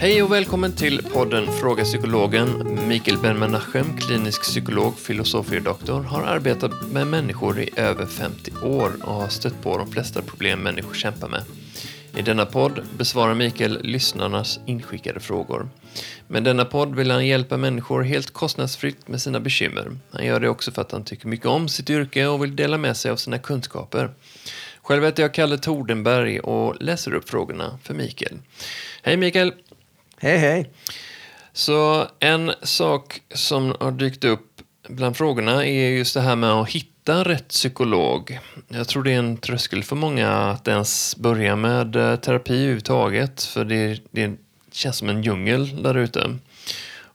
Hej och välkommen till podden Fråga Psykologen. Mikael Ben-Menachem, klinisk psykolog, filosofie doktor, har arbetat med människor i över 50 år och har stött på de flesta problem människor kämpar med. I denna podd besvarar Mikael lyssnarnas inskickade frågor. Med denna podd vill han hjälpa människor helt kostnadsfritt med sina bekymmer. Han gör det också för att han tycker mycket om sitt yrke och vill dela med sig av sina kunskaper. Själv heter jag Kalle Tordenberg och läser upp frågorna för Mikael. Hej Mikael! Hej, hej. Så en sak som har dykt upp bland frågorna är just det här med att hitta rätt psykolog. Jag tror det är en tröskel för många att ens börja med eh, terapi överhuvudtaget. För det, det känns som en djungel där ute.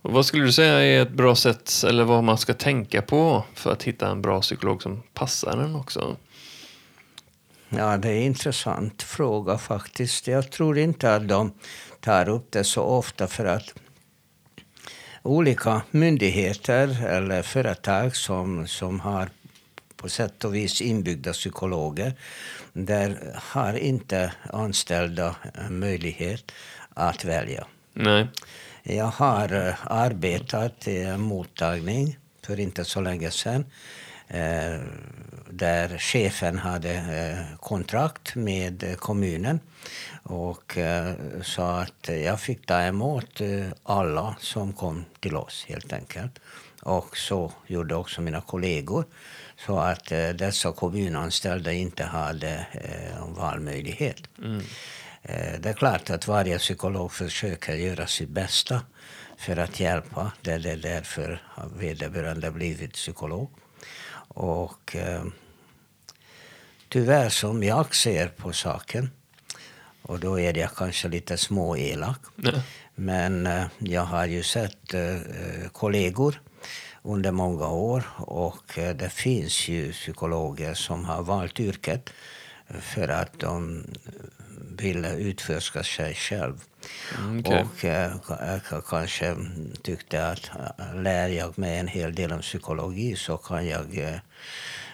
Och vad skulle du säga är ett bra sätt, eller vad man ska tänka på för att hitta en bra psykolog som passar en också? Ja, det är en intressant fråga faktiskt. Jag tror inte att de tar upp det så ofta för att olika myndigheter eller företag som, som har på sätt och vis inbyggda psykologer, där har inte anställda möjlighet att välja. Nej. Jag har eh, arbetat i en mottagning för inte så länge sedan eh, där chefen hade eh, kontrakt med kommunen och sa att jag fick ta emot alla som kom till oss helt enkelt. Och så gjorde också mina kollegor. Så att dessa kommunanställda inte hade valmöjlighet. Mm. Det är klart att varje psykolog försöker göra sitt bästa för att hjälpa. Det är därför vederbörande blivit psykolog. Och eh, tyvärr som jag ser på saken, och då är jag kanske lite småelak, mm. men eh, jag har ju sett eh, kollegor under många år och eh, det finns ju psykologer som har valt yrket för att de ville utforska sig själv. Mm, okay. Och eh, jag kanske tyckte att eh, lär jag mig en hel del om psykologi så kan jag eh,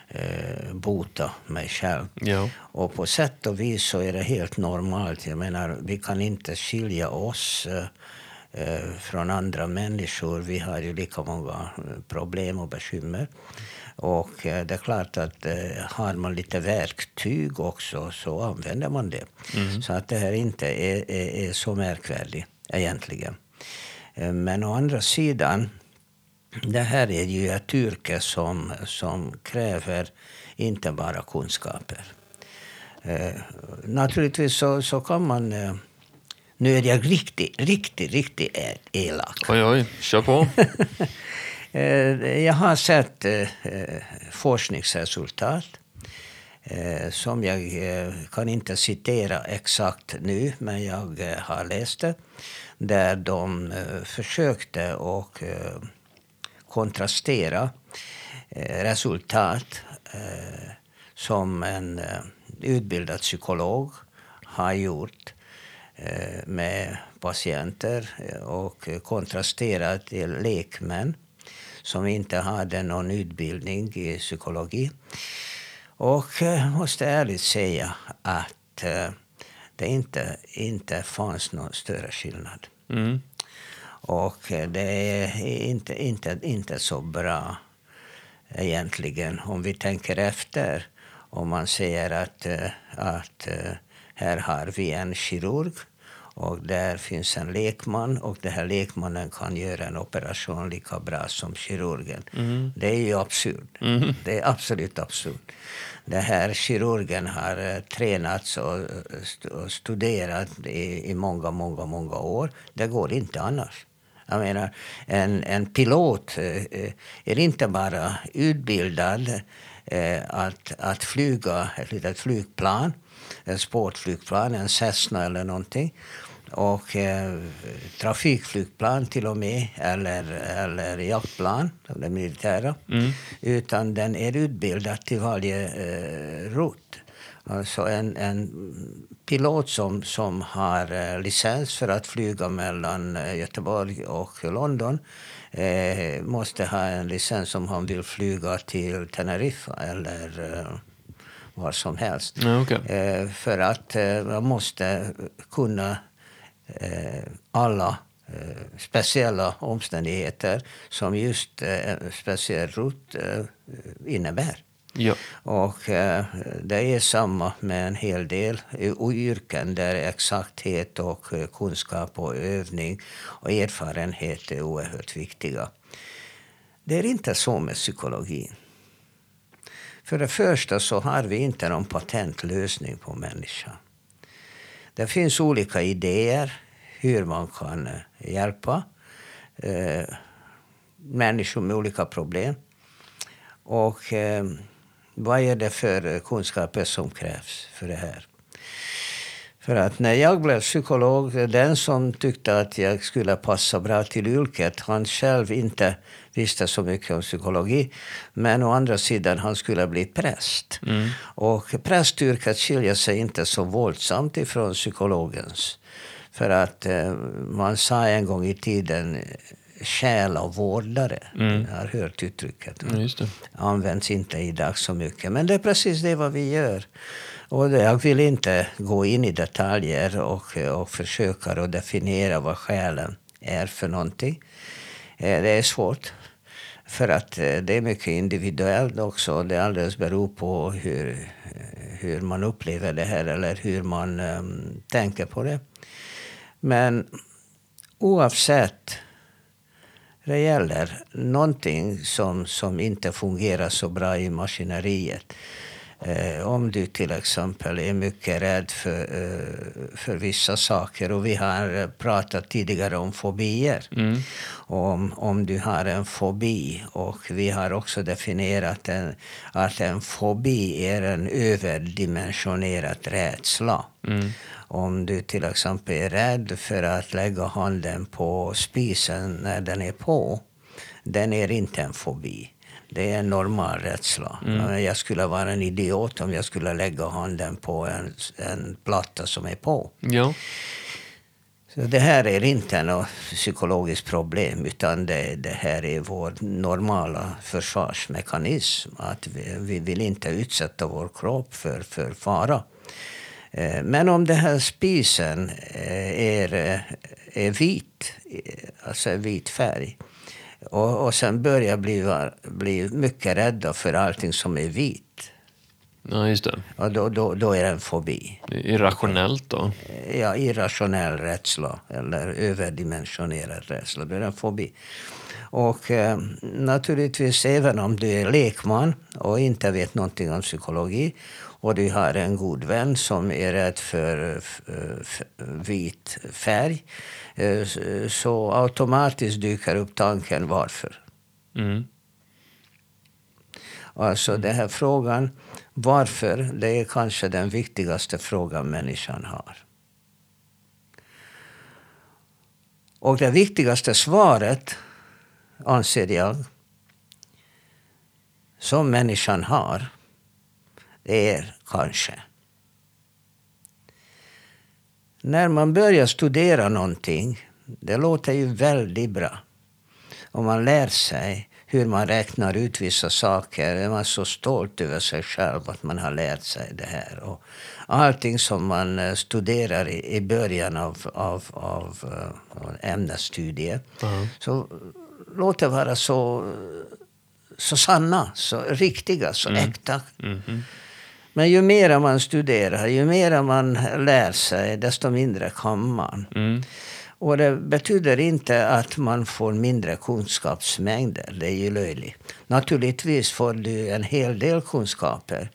eh, bota mig själv. Ja. Och på sätt och vis så är det helt normalt. Jag menar, vi kan inte skilja oss eh, eh från andra människor. Vi har ju lika många problem och bekymmer. Och eh, det är klart att eh, har man lite verktyg också så använder man det. Mm. Så att det här inte är, är, är så märkvärdigt egentligen. Eh, men å andra sidan, det här är ju ett yrke som, som kräver inte bara kunskaper. Eh, naturligtvis så, så kan man... Eh, nu är jag riktigt, riktigt, riktigt elak. Oj, oj, kör på. Eh, jag har sett eh, forskningsresultat eh, som jag eh, kan inte citera exakt nu, men jag eh, har läst det. Där de eh, försökte och kontrastera resultat som en utbildad psykolog har gjort med patienter och kontrasterat till lekmän som inte hade någon utbildning i psykologi. Och jag eh, måste ärligt säga att eh, det inte, inte fanns någon större skillnad. Mm. Och eh, det är inte, inte, inte så bra egentligen om vi tänker efter. Om man säger att, att här har vi en kirurg och där finns en lekman och den här lekmannen kan göra en operation lika bra som kirurgen. Mm. Det är ju absurt. Mm. Det är absolut absurt. Den här kirurgen har uh, tränats och, och studerat i, många, många, många år. Det går inte annars. Jag menar, en, en pilot uh, är inte bara utbildad att, att flyga ett litet flygplan, ett sportflygplan, en Cessna eller någonting och eh, trafikflygplan till och med, eller, eller jaktplan, det militära. Mm. Utan den är utbildad till varje eh, rutt. Alltså en, en pilot som, som har eh, licens för att flyga mellan eh, Göteborg och London eh, måste ha en licens om han vill flyga till Teneriffa eller eh, var som helst. Okay. för att man måste kunna eh, alla eh, speciella omständigheter som just eh, speciell rutt eh, innebär. Ja. Och eh, det är samma med en hel del yrken där exakthet och eh, kunskap och övning och erfarenhet är oerhört viktiga. Det är inte så med psykologin. För det första så har vi inte någon patentlösning på människan. Det finns olika idéer hur man kan eh, hjälpa eh, människor med olika problem. Och eh, vad är det för eh, kunskaper som krävs för det här? För att när jag blev psykolog, den som tyckte att jag skulle passa bra till yrket, han själv inte visste så mycket om psykologi. Men å andra sidan, han skulle bli präst. Mm. Och prästyrket skiljer sig inte så våldsamt ifrån psykologens. För att eh, man sa en gång i tiden själavårdare. Mm. Jag har hört uttrycket. Mm, just det. Används inte idag så mycket. Men det är precis det vad vi gör. Och jag vill inte gå in i detaljer och, och försöka att definiera vad själen är för någonting. Eh, det är svårt. För att eh, det är mycket individuellt också. Det alldeles beror på hur, hur man upplever det här eller hur man um, tänker på det. Men oavsett det gäller någonting som, som inte fungerar så bra i maskineriet. Eh, om du till exempel är mycket rädd för, eh, för vissa saker. Och vi har pratat tidigare om fobier. Mm. Om, om du har en fobi. Och vi har också definierat en, att en fobi är en överdimensionerad rädsla. Mm. Om du till exempel är rädd för att lägga handen på spisen när den är på. Den är inte en fobi. Det är en normal rädsla. Mm. Jag skulle vara en idiot om jag skulle lägga handen på en, en platta som är på. Ja. Så det här är inte något psykologiskt problem, utan det, det här är vår normala försvarsmekanism. Att vi, vi vill inte utsätta vår kropp för, för fara. Eh, men om den här spisen eh, är, eh, är vit, alltså vit färg, och, och sen börjar bli, bli mycket rädda för allting som är vitt. Ja, just det. Och då, då, då är det en fobi. Irrationellt då? Ja, irrationell rädsla eller överdimensionerad rädsla. Då är det en fobi. Och eh, naturligtvis, även om du är lekman och inte vet någonting om psykologi och du har en god vän som är rädd för vit färg Eh, så automatiskt dyker upp tanken varför. Mm. Alltså den här frågan varför, det är kanske den viktigaste frågan människan har. Och det viktigaste svaret, anser jag, som människan har, det är kanske. När man börjar studera någonting, det låter ju väldigt bra. Och man lär sig hur man räknar ut vissa saker. Är man så stolt över sig själv att man har lärt sig det här. Och allting som man eh, studerar i början av, av, av, eh, ämnesstudier. Mm. Så låter vara så, så sanna, så riktiga, så mm. äkta. Mm -hmm. Men ju mer man studerar, ju mer man lär sig, desto mindre kan man. Mm. Och det betyder inte att man får mindre kunskapsmängder. Det är ju löjligt. Naturligtvis får du en hel del kunskaper.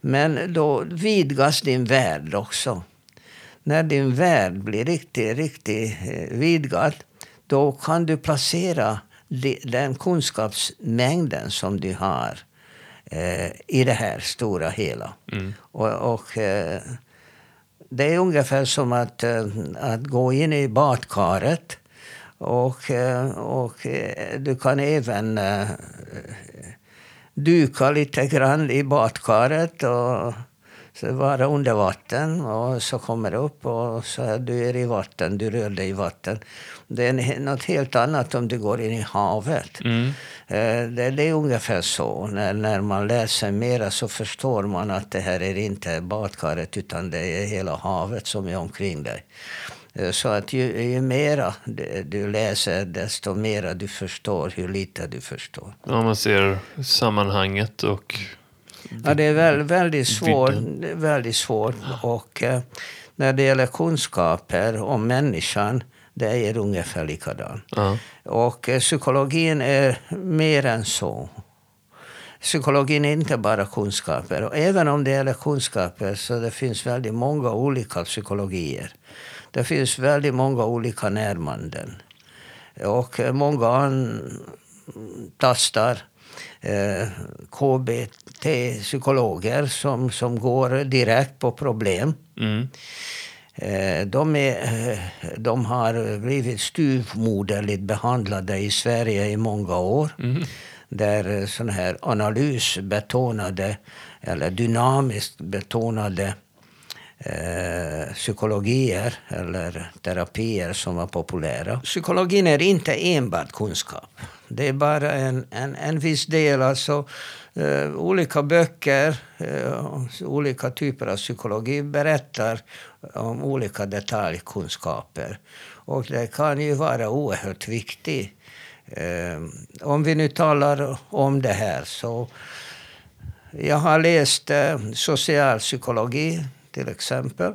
Men då vidgas din värld också. När din värld blir riktigt, riktigt eh, vidgad, då kan du placera den kunskapsmängden som du har eh, i det här stora hela. Mm. Och, och eh, det är ungefär som att, eh, att gå in i badkaret. Och, eh, och eh, du kan även dyka lite grann i badkaret. Och, så vara under vatten och så kommer du upp och så är du är i vatten, du rör dig i vatten. Det är något helt annat om du går in i havet. Mm. Eh, det, det, är ungefär så. När, när man läser mera så förstår man att det här är inte badkaret utan det är hela havet som är omkring dig. Eh, Så att ju, ju mera du, du läser, desto mera du förstår hur lite du förstår. Ja, man ser sammanhanget och... Ja, det är väl, väldigt svårt. Väldigt svårt. Och eh, när det gäller kunskaper om människan, det är ungefär likadant. Ja. Och eh, psykologin är mer än så. Psykologin är inte bara kunskaper. Och även om det gäller kunskaper så det finns väldigt många olika psykologier. Det finns väldigt många olika närmanden. Och eh, många antastar eh, KBT-psykologer som, som går direkt på problem. Mm. Eh, De, är, eh, de har blivit styvmoderligt behandlade i Sverige i många år. Där sådana här analysbetonade eller dynamiskt betonade eh, psykologier eller terapier som var populära. Psykologin är inte enbart kunskap. Det är bara en, en, en viss del. Alltså, eh, olika böcker, eh, olika typer av psykologi berättar om olika detaljkunskaper. Och det kan ju vara oerhört viktigt. Eh, om vi nu talar om det här så jag har läst eh, socialpsykologi till exempel.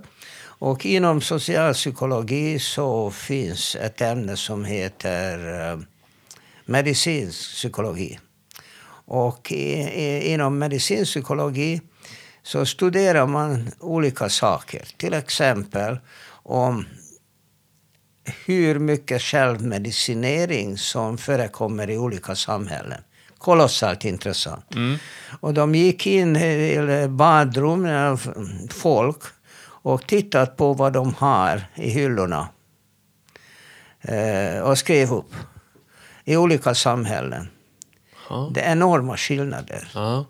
Och inom socialpsykologi så finns ett ämne som heter eh, medicinsk psykologi. Och i, i, inom medicinsk psykologi så studerar man olika saker. Till exempel om hur mycket självmedicinering som förekommer i olika samhällen. Kolossalt intressant. Och de gick in i badrum med folk och tittat på vad de har i hyllorna. Eh, och skrev upp. I olika samhällen. Ja. Det är enorma skillnader. Ja.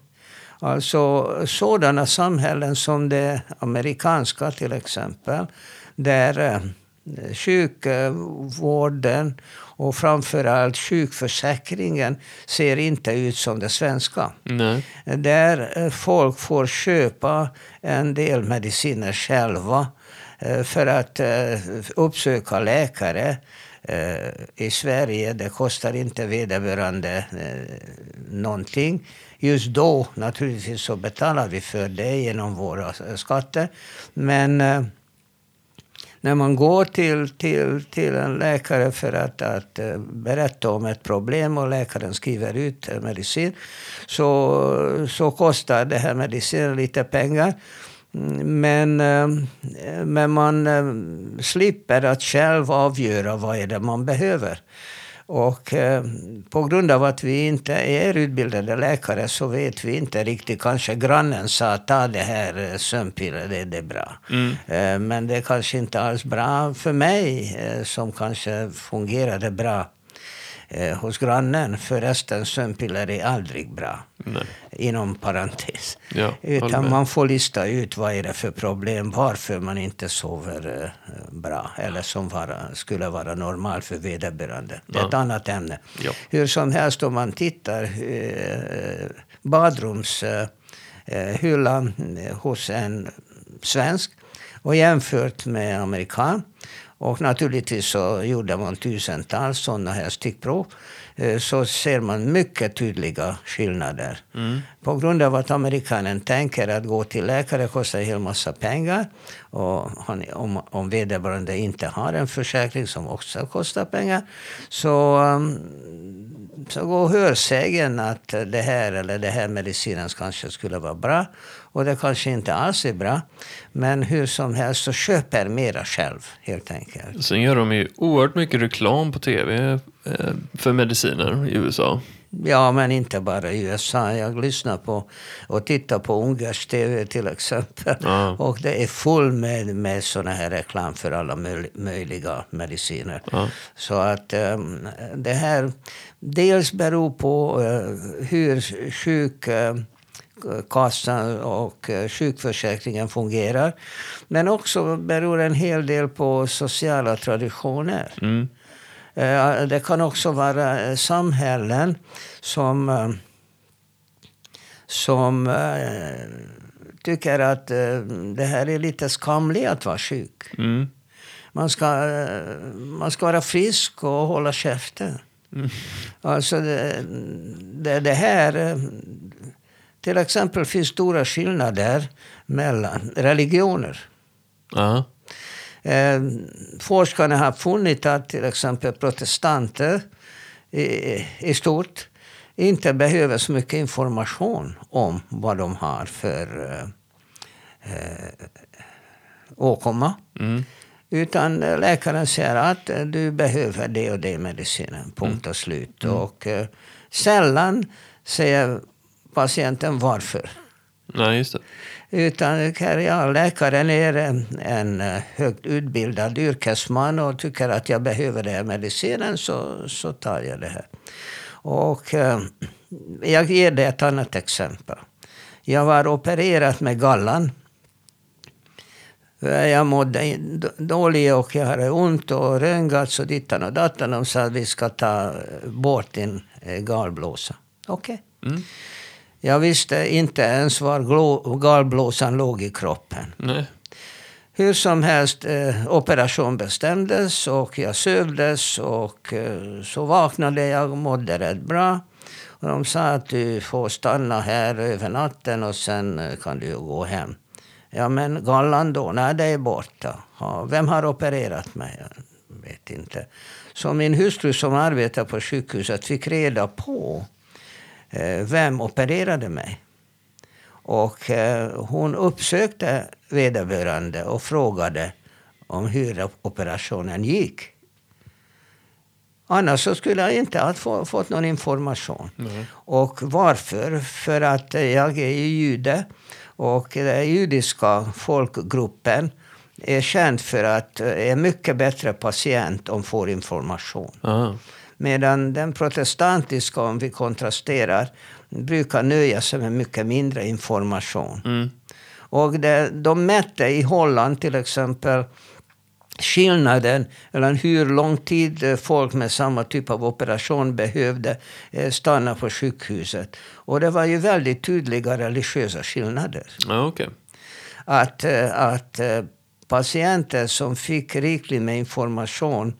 Alltså sådana samhällen som det amerikanska till exempel. Där eh, sjukvården och framförallt sjukförsäkringen ser inte ut som det svenska. Nej. Där eh, folk får köpa en del mediciner själva eh, för att uppsöka läkare. Eh, I Sverige det kostar inte vederbörande eh, någonting. Just då naturligtvis så betalar vi för det genom våra eh, skatter. Men eh, när man går till, till, till en läkare för att, att eh, berätta om ett problem och läkaren skriver ut eh, medicin så, så kostar det här medicinen lite pengar. Mm, Men, eh, men man eh, slipper att själv avgöra vad är det man behöver. Och eh, på grund av att vi inte är utbildade läkare så vet vi inte riktigt. Kanske grannen sa ta det här sömnpillret, det, det är bra. Eh, men det är kanske inte alls bra för mig eh, som kanske fungerade bra eh, hos grannen. Förresten, sömnpiller är aldrig bra. Nej. Inom parentes. Ja, Utan man får lista ut vad är det för problem, varför man inte sover eh, bra. Eller som vara, skulle vara normal för vederbörande. Det är ett Ja. annat ämne. Ja. Hur som helst om man tittar eh, badrumshyllan eh, eh, hos en svensk och jämfört med amerikan. Och naturligtvis så gjorde man tusentals sådana här stickprov. eh, Så ser man mycket tydliga skillnader. På grund av att amerikanen tänker att gå till läkare kostar en hel massa pengar. Och han, om, om vederbörande inte har en försäkring som också kostar pengar. Så, um, så går hörsägen att det här eller det här medicinen kanske skulle vara bra. Och det kanske inte alls är bra. Men hur som helst så köper mera själv helt enkelt. Sen gör de ju oerhört mycket reklam på tv eh, för mediciner i USA. Ja, men inte bara i USA. Jag lyssnar på och tittar på ungersk tv till exempel. Ja. Och det är full med, med såna här reklam för alla möj, möjliga mediciner. Ja. Så att um, det här dels beror på eh, hur sjuk eh, kassan och eh, sjukförsäkringen fungerar. Men också beror en hel del på sociala traditioner. Mm. Eh, Det kan också vara eh, samhällen som, som tycker att det här är lite skamligt att vara sjuk. Mm. man ska, man ska vara frisk och hålla käften. Mm. Alltså det, det, det här... Till exempel finns stora skillnader mellan religioner. Uh eh, forskarna har funnit att till exempel protestanter i, i stort inte behöver så mycket information om vad de har för eh, eh åkomma. Mm. Utan läkaren säger att du behöver det och det medicinen. Punkt och slut. Mm. Och eh, sällan säger patienten varför. Nej, just det. Utan ja, läkaren är en högt utbildad yrkesman och tycker att jag behöver den här medicinen så, så tar jag det här. Och eh, jag ger dig ett annat exempel. Jag var opererad med gallan. Jag mådde dåligt och jag hade ont och röntgats och dittan och dattan. De sa att vi ska ta bort din eh, galblåsa. Okej. Okay. Mm. Jag visste inte ens var galblåsan låg i kroppen. Nej. Hur som helst, eh, operation bestämdes och jag sövdes och eh, så vaknade jag och mådde rätt bra. Och de sa att du får stanna här över natten och sen eh, kan du gå hem. Ja men gallan då? Nej, det är borta. Ja, vem har opererat mig? Jag vet inte. Så min hustru som arbetar på sjukhuset fick reda på vem opererade mig? Och eh, hon uppsökte vederbörande och frågade om hur operationen gick. Annars så skulle jag inte ha fått någon information. Mm. Och varför? För att jag är jude och den judiska folkgruppen är känd för att är mycket bättre patient om får information. Mm. Medan den protestantiska, om vi kontrasterar, brukar nöja sig med mycket mindre information. Mm. Och det, de mätte i Holland till exempel skillnaden mellan hur lång tid folk med samma typ av operation behövde eh, stanna på sjukhuset. Och det var ju väldigt tydliga religiösa skillnader. Ja, okay. Att, eh, att eh, patienter som fick rikligt med information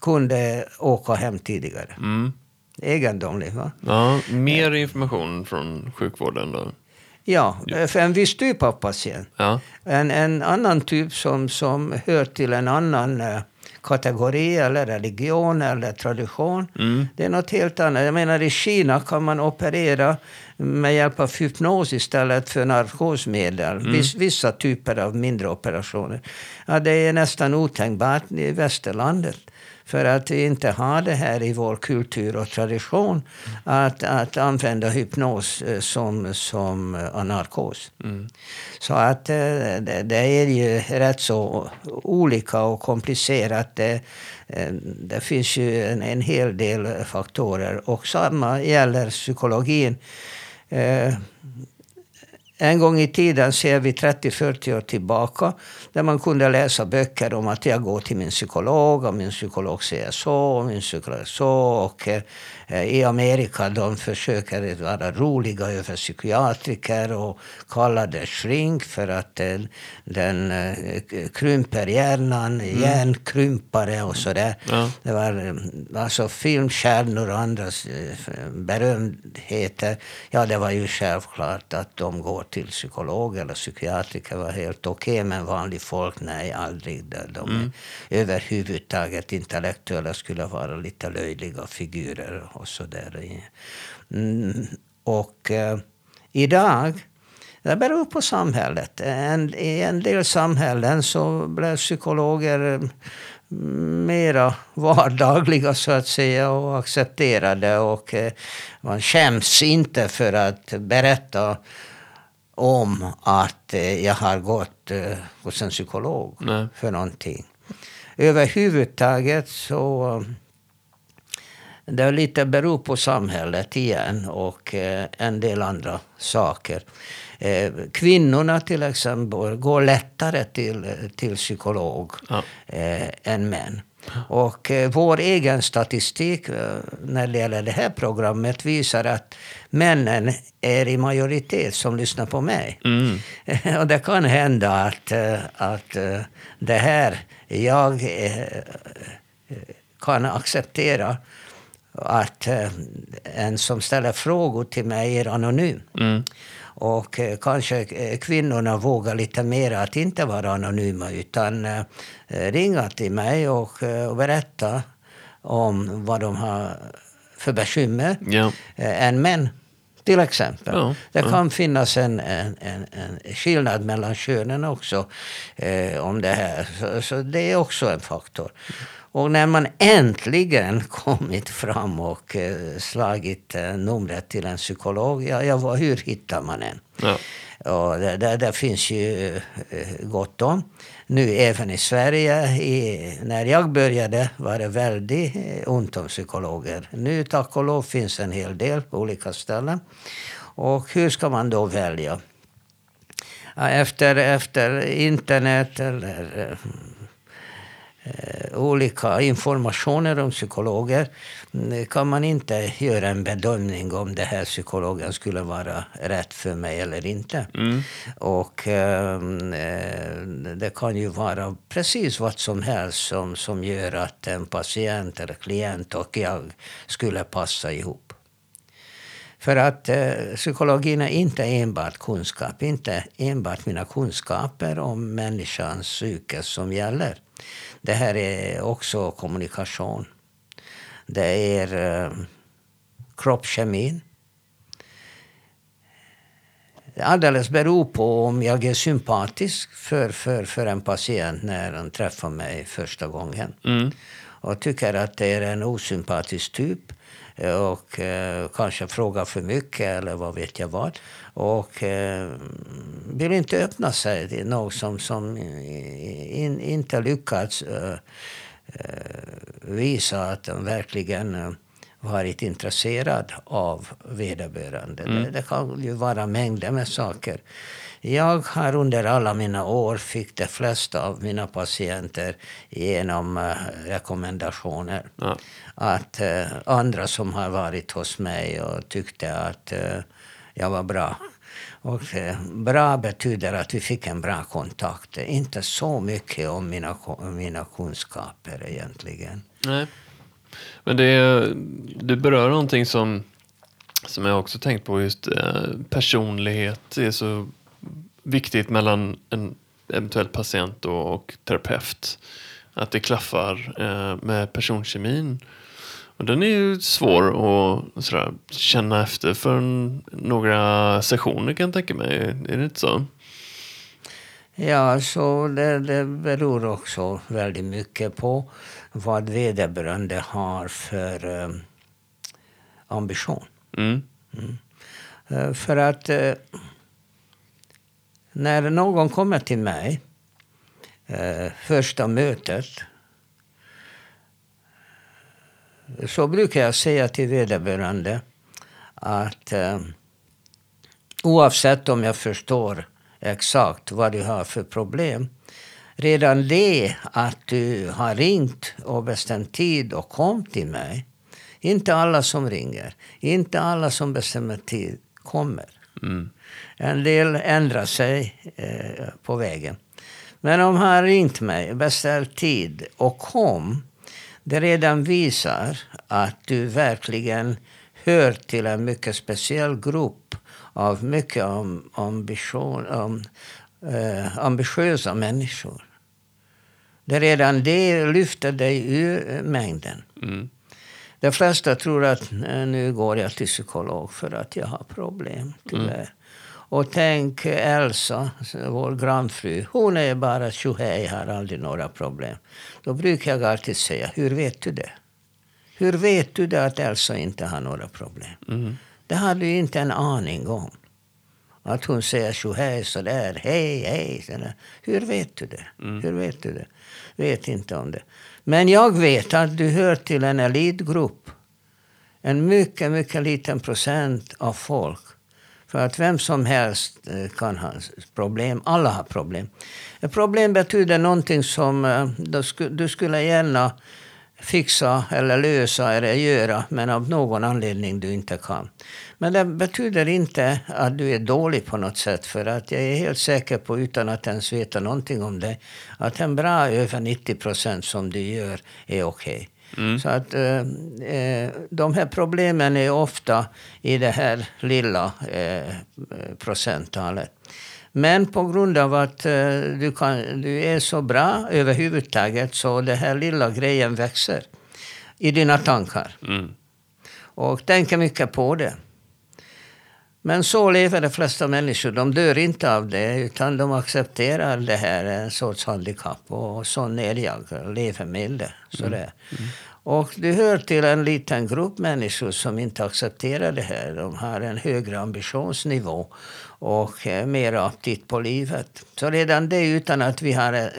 kunde åka hem tidigare. Mm. Egendomligt va? Ja, mer information från sjukvården då? Ja, för en viss typ av patient. Ja. En, en annan typ som, som hör till en annan uh, kategori eller religion eller tradition. Mm. Det är något helt annat. Jag menar i Kina kan man operera med hjälp av hypnos istället för narkosmedel. Mm. Viss, vissa typer av mindre operationer. Ja, det är nästan otänkbart i västerlandet. För att vi inte har det här i vår kultur och tradition. Att, att använda hypnos eh, som, som eh, narkos. Mm. Så att eh, det, det, är ju rätt så olika och komplicerat. Det, det finns ju en, en hel del faktorer. Och samma gäller psykologin. Eh, en gång i tiden, ser vi 30-40 år tillbaka, där man kunde läsa böcker om att jag går till min psykolog och min psykolog säger så och min psykolog så. Och eh, i Amerika de försöker vara roliga över psykiatriker och kallar det shrink för att den, den eh, krymper hjärnan, mm. hjärnkrympare och sådär. Ja. Det var alltså filmstjärnor och andra berömdheter. Ja, det var ju självklart att de går till psykolog eller psykiatriker var helt okej, okay, men vanligt folk, nej, aldrig. De mm. överhuvudtaget intellektuella skulle vara lite löjliga figurer och så där. Mm. Och eh, idag, det beror på samhället. En, I en del samhällen så blev psykologer mera vardagliga så att säga och accepterade. Och eh, man skäms inte för att berätta om att eh, jag har gått eh, hos en psykolog Nej. för någonting. Överhuvudtaget så det lite beror på samhället igen och eh, en del andra saker. Kvinnorna till exempel går lättare till, till psykolog ja. än män. Och eh, vår egen statistik eh, när det gäller det här programmet visar att männen är i majoritet som lyssnar på mig. Mm. och det kan hända att, eh, att eh, det här jag eh, eh, kan acceptera att eh, en som ställer frågor till mig är anonym. Mm. Och eh, kanske eh, kvinnorna vågar lite mer att inte vara anonyma utan ringa till mig och, berätta om vad de har för bekymmer Ja. än män. Till exempel. Ja, det ja. kan finnas en, en, en, en skillnad mellan könen också eh, om det här. Så, så det är också en faktor. Och när man äntligen kommit fram och eh, slagit eh, numret till en psykolog, ja, ja, hur hittar man en? Ja. Och det, det, det finns ju eh, gott om. Nu även i Sverige. I, när jag började var det väldigt ont om psykologer. Nu tack och lov finns en hel del på olika ställen. Och hur ska man då välja? Ja, Efter, efter internet eller olika informationer om psykologer mm, kan man inte göra en bedömning om det här psykologen skulle vara rätt för mig eller inte. Mm. Och eh, eh, det kan ju vara precis vad som helst som, som gör att en patient eller klient och jag skulle passa ihop. För att eh, psykologin är inte enbart kunskap, inte enbart mina kunskaper om människans psyke som gäller. Det här är också kommunikation. Det är eh, kroppskemin. Alldeles beror på om jag är sympatisk för, för, för en patient när han träffar mig första gången Mm. och tycker att det är en osympatisk typ och eh, kanske frågar för mycket eller vad vet jag vad. Och eh, vill inte öppna sig till något som, som in, inte lyckats eh, eh, visa att de verkligen eh, varit intresserad av vederbörande. Det, det kan ju vara mängder med saker. Jag har under alla mina år fick de flesta av mina patienter genom eh, rekommendationer. Ja. Att eh, andra som har varit hos mig och tyckte att eh, jag var bra. Och eh, bra betyder att vi fick en bra kontakt. Inte så mycket om mina, mina kunskaper egentligen. Nej. Men det, du berör någonting som, som jag också tänkt på, just eh, personlighet är så viktigt mellan en eventuell patient och, och terapeut. Att det klaffar eh, med personkemin. Och den är ju svår att sådär, känna efter för en, några sessioner kan jag tänka mig. Är det inte så? Ja, så det, det beror också väldigt mycket på vad vederbörande har för eh, ambition. Mm. Eh, för att eh, när någon kommer till mig, eh, första mötet, så brukar jag säga till vederbörande att eh, oavsett om jag förstår exakt vad du har för problem, redan det att du har ringt och bestämt tid och kom till mig, inte alla som ringer, inte alla som bestämmer tid kommer. Mm. En del ändrar sig eh, på vägen. Men om han ringt mig, beställt tid och kom, det redan visar att du verkligen hör till en mycket speciell grupp av mycket am, ambition, am, eh, ambitiösa människor. Det redan det lyfter dig ur mängden. Mm. De flesta tror att "Nej, nu går jag till psykolog för att jag har problem, tyvärr. Och tänk Elsa, vår grannfru, hon är bara tjohej, har aldrig några problem. Då brukar jag alltid säga, hur vet du det? Hur vet du det att Elsa inte har några problem? Mm. Det har du inte en aning om. Att hon säger tjohej sådär, hej, hej. Sådär. Hur vet du det? Hur vet du det? Vet inte om det. Men jag vet att du hör till en elitgrupp. En mycket, mycket liten procent av folk för att vem som helst eh, kan ha problem. Alla har problem. Ett problem betyder någonting som eh, du skulle gärna fixa eller lösa eller göra men av någon anledning du inte kan. Men det betyder inte att du är dålig på något sätt för att jag är helt säker på, utan att ens veta någonting om det, att en bra över 90 procent som du gör är okej. Okay. Mm. Så att eh, eh, de här problemen är ofta i det här lilla eh, procenttalet. Men på grund av att eh, du, kan, du är så bra överhuvudtaget så den här lilla grejen växer i dina tankar. Mm. Och tänker mycket på det. Men så lever de flesta människor. De dör inte av det, utan de accepterar det här, en sorts handikapp. Och sån är jag, lever med det. Sådär. Mm. Mm. Och du hör till en liten grupp människor som inte accepterar det här. De har en högre ambitionsnivå och eh, mer aptit på livet. Så redan det, utan att vi har eh,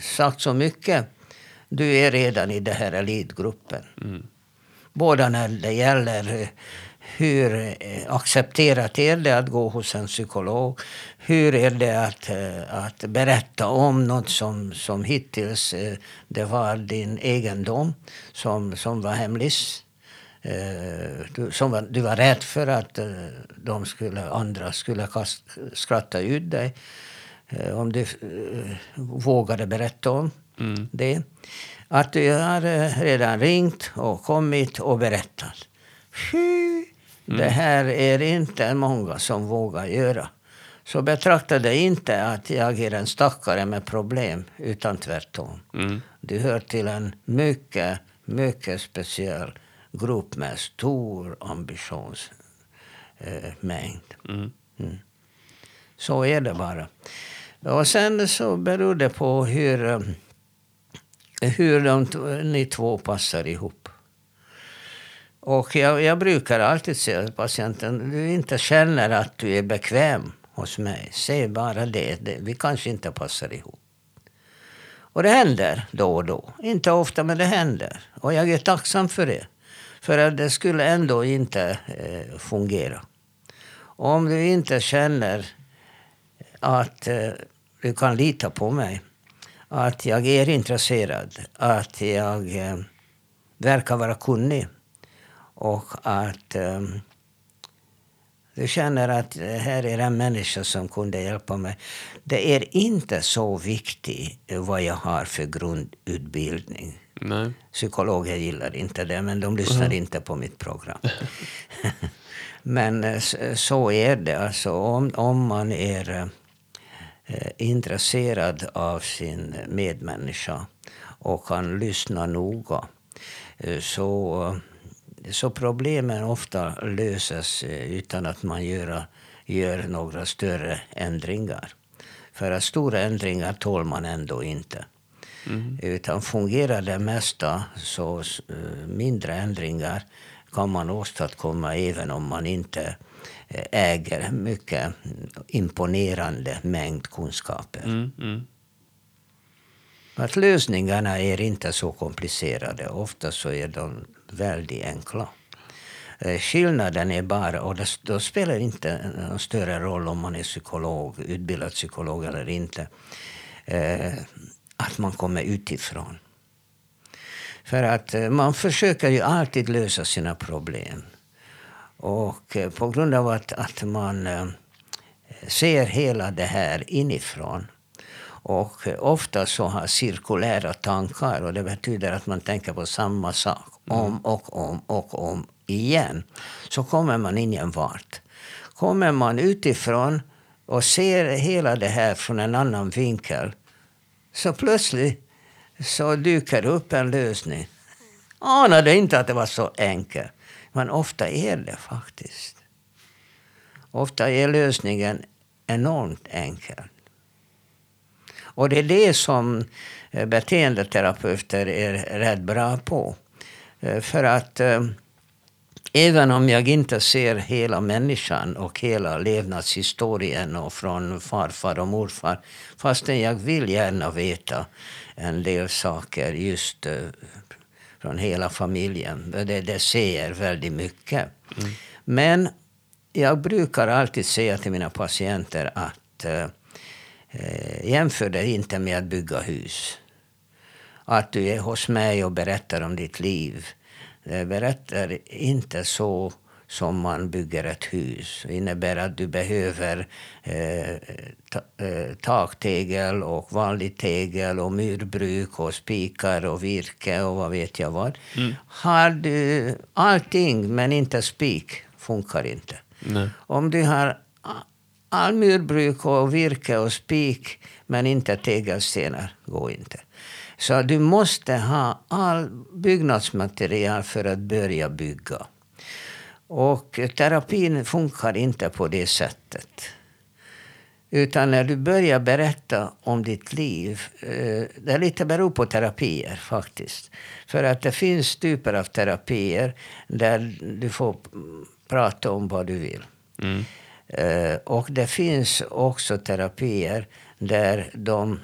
sagt så mycket, du är redan i den här elitgruppen. Mm. Både när det gäller hur eh, accepterat är det att gå hos en psykolog? Hur är det att, att berätta om något som, som hittills det var din egendom, som, som var hemligt? Eh, du, som var, du var rädd för att eh, de skulle, andra skulle kast, skratta ut dig. Eh, om du vågade berätta om mm. det. Att du har redan ringt och kommit och berättat. Fy, mm. Det här är inte många som vågar göra. Så betrakta det inte att jag är en stackare med problem, utan tvärtom. Mm. Du hör till en mycket, mycket speciell grupp med stor ambitionsmängd. Mm. Mm. Så är det bara. Och sen så beror det på hur, eh, hur de, ni två passar ihop. Och jag, jag brukar alltid säga till patienten, du inte känner att du är bekväm hos mig, säg bara det. det. Vi kanske inte passar ihop. Och det händer då och då. Inte ofta, men det händer. Och jag är tacksam för det. För att det skulle ändå inte eh, fungera. Om du inte känner att eh, du kan lita på mig, att jag är intresserad, att jag eh, verkar vara kunnig och att eh, du känner att här är en människa som kunde hjälpa mig. Det är inte så viktigt vad jag har för grundutbildning. Nej. Psykologer gillar inte det, men de lyssnar mm. inte på mitt program. men eh, så är det. Alltså, om, om man är eh, intresserad av sin medmänniska och kan lyssna noga eh, så, så problemen ofta löses eh, utan att man gör, gör några större ändringar. För att stora ändringar tål man ändå inte. Mm. Utan fungerar det mesta så uh, mindre ändringar kan man åstadkomma även om man inte uh, äger mycket imponerande mängd kunskaper. Mm, mm. Att lösningarna är inte så komplicerade. Ofta så är de väldigt enkla. Eh, skillnaden är bara, och det, då spelar det inte någon större roll om man är psykolog, utbildad psykolog eller inte eh, att man kommer utifrån. För att eh, man försöker ju alltid lösa sina problem. Och på grund av att, att man ser hela det här inifrån och ofta så har cirkulära tankar och det betyder att man tänker på samma sak om mm. och om och om igen. Så kommer man ingen vart. Kommer man utifrån och ser hela det här från en annan vinkel så plötsligt så dyker upp en lösning. Anade inte att det var så enkelt. Men ofta är det faktiskt. Ofta är lösningen enormt enkel. Och det är det som eh, beteendeterapeuter är rätt bra på. Eh, för att eh, Även om jag inte ser hela människan och hela levnadshistorien och från farfar och morfar. Fastän jag vill gärna veta en del saker just uh, från hela familjen. Det, det säger väldigt mycket. Mm. Men jag brukar alltid säga till mina patienter att eh, jämför det inte med att bygga hus. Att du är hos mig och berättar om ditt liv. Det berättar inte så som man bygger ett hus. Det innebär att du behöver eh, ta, eh, taktegel och vanlig tegel och murbruk och spikar och virke och vad vet jag vad. Mm. Har du allting men inte spik, funkar inte. Nej. Om du har all murbruk och virke och spik men inte tegelstenar, går inte. Så du måste ha all byggnadsmaterial för att börja bygga. Och terapin funkar inte på det sättet. Utan när du börjar berätta om ditt liv, eh, det är lite beror på terapier faktiskt. För att det finns typer av terapier där du får prata om vad du vill. Mm. Eh, och det finns också terapier där de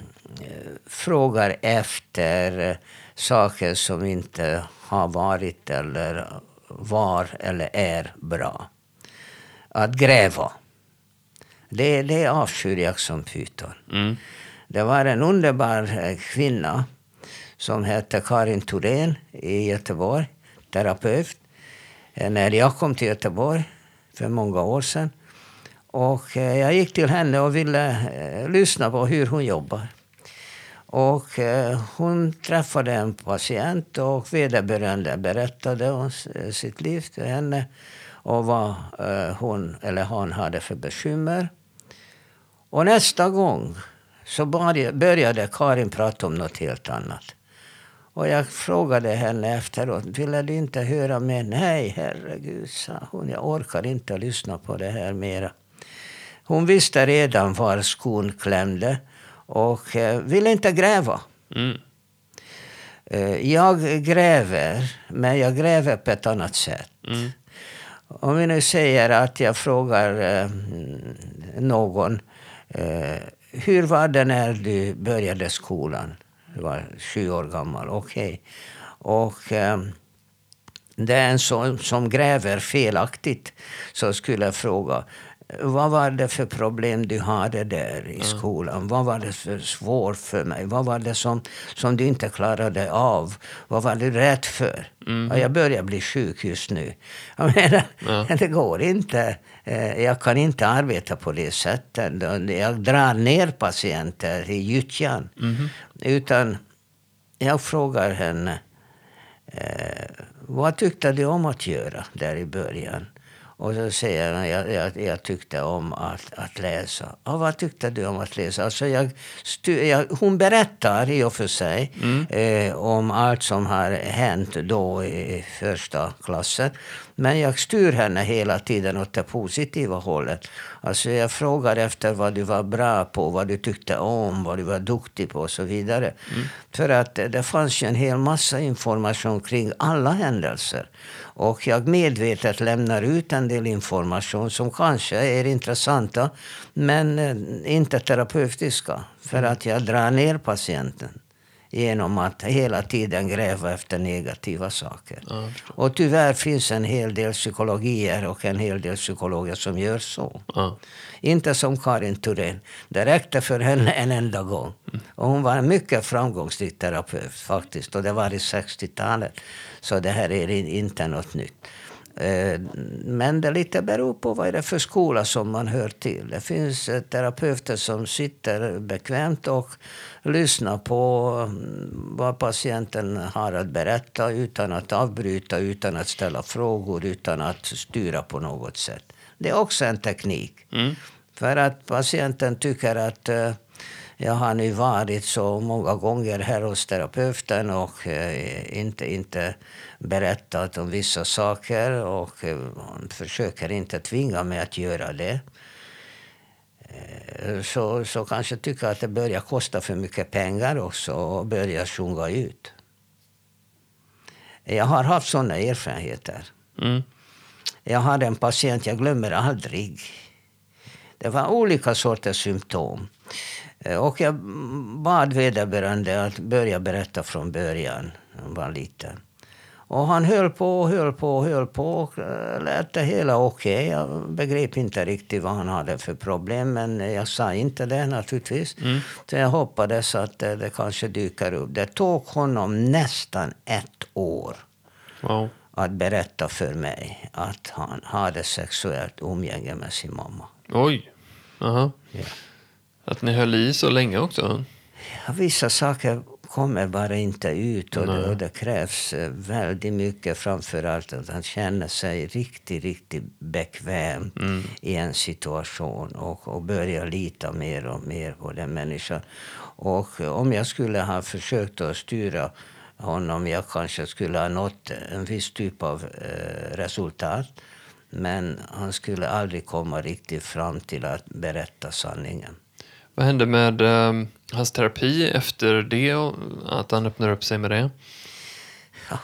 frågar efter saker som inte har varit eller var eller är bra. Att gräva. Det, det avskyr jag som pyton. Mm. Det var en underbar eh, kvinna som hette Karin Thorén i Göteborg, terapeut. Eh, när jag kom till Göteborg för många år sedan. Och eh, jag gick till henne och ville lyssna på hur hon jobbar. Och eh, hon träffade en patient och vederbörande berättade om eh, sitt liv till henne och vad eh, hon eller han hade för bekymmer. Och nästa gång så började Karin prata om något helt annat. Och jag frågade henne efteråt, ville du inte höra mer? Nej, herregud, sa hon, jag orkar inte lyssna på det här mera. Hon visste redan var skon klämde och eh, vill inte gräva. Mm. Eh, jag gräver, men jag gräver på ett annat sätt. Mm. Om vi nu säger att jag frågar eh, någon eh, hur var det när du började skolan? Du var sju år gammal. Okej. Okay. Och eh, det är en som, som gräver felaktigt så skulle jag fråga vad var det för problem du hade där i skolan? Mm. Vad var det för svårt för mig? Vad var det som, som du inte klarade av? Vad var du rädd för? Mm. jag börjar bli sjuk just nu. Jag menar, ja. det går inte. Eh, jag kan inte arbeta på det sättet. Jag drar ner patienter i gyttjan. Mm. Utan jag frågar henne, eh, vad tyckte du om att göra där i början? Och så säger han, jag, jag, jag tyckte om att, att läsa. Ja, vad tyckte du om att läsa? Alltså jag, jag hon berättar i och för sig mm. eh, om allt som har hänt då i första klassen. Men jag styr henne hela tiden åt det positiva hållet. Alltså jag frågar efter vad du var bra på, vad du tyckte om, vad du var duktig på och så vidare. Mm. För att det fanns ju en hel massa information kring alla händelser. Och jag medvetet lämnar ut en del information som kanske är intressanta men eh, inte terapeutiska. För mm. att jag drar ner patienten genom att hela tiden gräva efter negativa saker. Ja, och tyvärr finns en hel del psykologier och en hel del psykologer som gör så. Ja. Inte som Karin Thorén. Det räckte för henne en enda gång. Mm. Och hon var en mycket framgångsrik terapeut faktiskt. Och det var i 60-talet. Så det här är inte något nytt. Eh, men det lite beror på vad det är för skola som man hör till. Det finns eh, terapeuter som sitter bekvämt och lyssnar på mm, vad patienten har att berätta utan att avbryta, utan att ställa frågor, utan att styra på något sätt. Det är också en teknik. Mm. För att patienten tycker att uh, jag har nu varit så många gånger här hos terapeuten och uh, inte, inte berättat om vissa saker och uh, försöker inte tvinga mig att göra det. Så, så kanske tycker att det börjar kosta för mycket pengar också och börjar sjunga ut. Jag har haft såna erfarenheter. Mm. Jag hade en patient, jag glömmer aldrig. Det var olika sorters symptom. Eh, och jag bad vederbörande att börja berätta från början. Han var liten. Och han höll på och höll på och höll på och eh, lät det hela okej. Okay. Jag begrep inte riktigt vad han hade för problem, men jag sa inte det naturligtvis. Mm. Så jag hoppades att det, det, kanske dyker upp. Det tog honom nästan ett år wow. att berätta för mig att han hade sexuellt umgänge med sin mamma. Oj! Aha. Ja. Att ni höll i så länge också? Ja, vissa saker kommer bara inte ut och det, och det, krävs eh, väldigt mycket. Framförallt att han känner sig riktigt, riktigt bekväm mm. i en situation och, och börjar lita mer och mer på den människan. Och om jag skulle ha försökt att styra honom, jag kanske skulle ha nått en viss typ av eh, resultat. Men han skulle aldrig komma riktigt fram till att berätta sanningen. Vad hände med um, hans terapi efter det? Att han öppnar upp sig med det?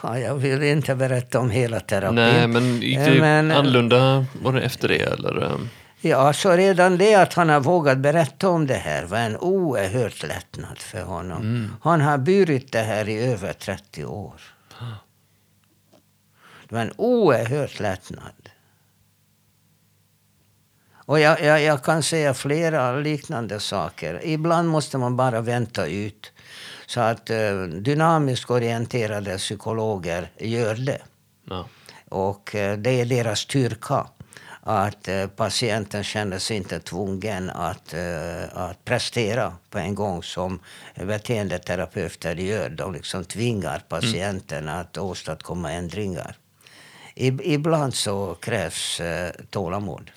Ja, jag vill inte berätta om hela terapin. Nej, men gick det men, annorlunda var det efter det? Eller? Ja, så redan det att han har vågat berätta om det här var en oerhört lättnad för honom. Mm. Han har burit det här i över 30 år. Det var en oerhört lättnad. Och jag, jag, jag, kan säga flera liknande saker. Ibland måste man bara vänta ut. Så att eh, dynamiskt orienterade psykologer gör det. Ja. Och eh, det är deras styrka. Att eh, patienten känner sig inte tvungen att, eh, att prestera på en gång som beteendeterapeuter gör. De liksom tvingar patienten mm. att åstadkomma ändringar. ibland så krävs eh, tålamod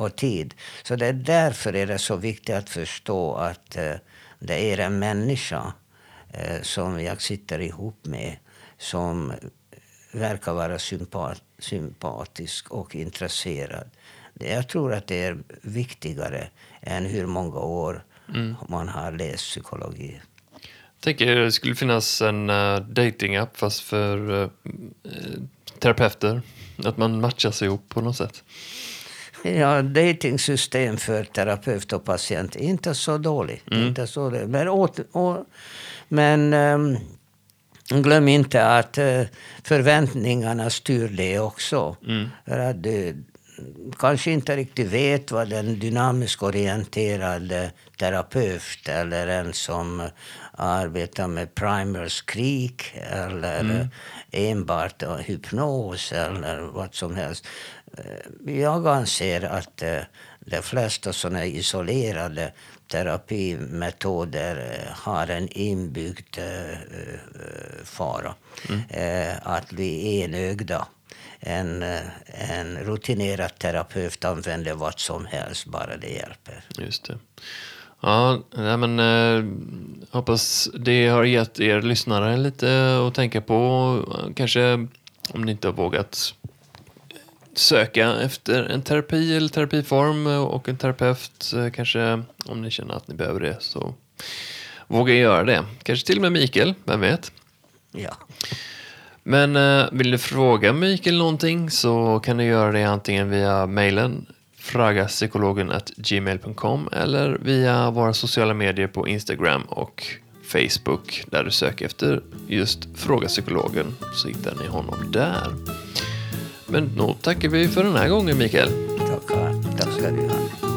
och tid. Så det är därför är det så viktigt att förstå att eh, det är en människa eh, som jag sitter ihop med som verkar vara sympat sympatisk och intresserad. Jag tror att det är viktigare än hur många år mm. man har läst psykologi. Jag tänker det skulle finnas en uh, datingapp fast för uh, terapeuter. Att man matchas ihop på något sätt. Ja, datingsystem för terapeut och patient inte så dåligt. Mm. Inte så dåligt. Men, åt, å, men um, glöm inte att uh, förväntningarna styr det också. Mm. För att du kanske inte riktigt vet vad den dynamiskt orienterade terapeut eller en som arbetar med primers krig eller mm. enbart hypnos eller vad som helst. Eh, jag anser att eh, de flesta sådana isolerade terapimetoder eh, har en inbyggd fara. Mm. Att bli enögda. En, en rutinerad terapeut använder vad som helst, bara det hjälper. Just det. Ja, nej men eh, hoppas det har gett er lyssnare lite att tänka på. Kanske om ni inte har vågat söka efter en terapi eller terapiform och en terapeut. Eh, kanske om ni känner att ni behöver det så våga göra det. Kanske till och med Mikael, vem vet? Ja. Men eh, vill du fråga Mikael någonting så kan du göra det antingen via mejlen fragapsykologen.gmail.com eller via våra sociala medier på Instagram och Facebook där du söker efter just Fråga Psykologen så hittar ni honom där. Men då tackar vi för den här gången Mikael. Tackar. Tack ska du ha.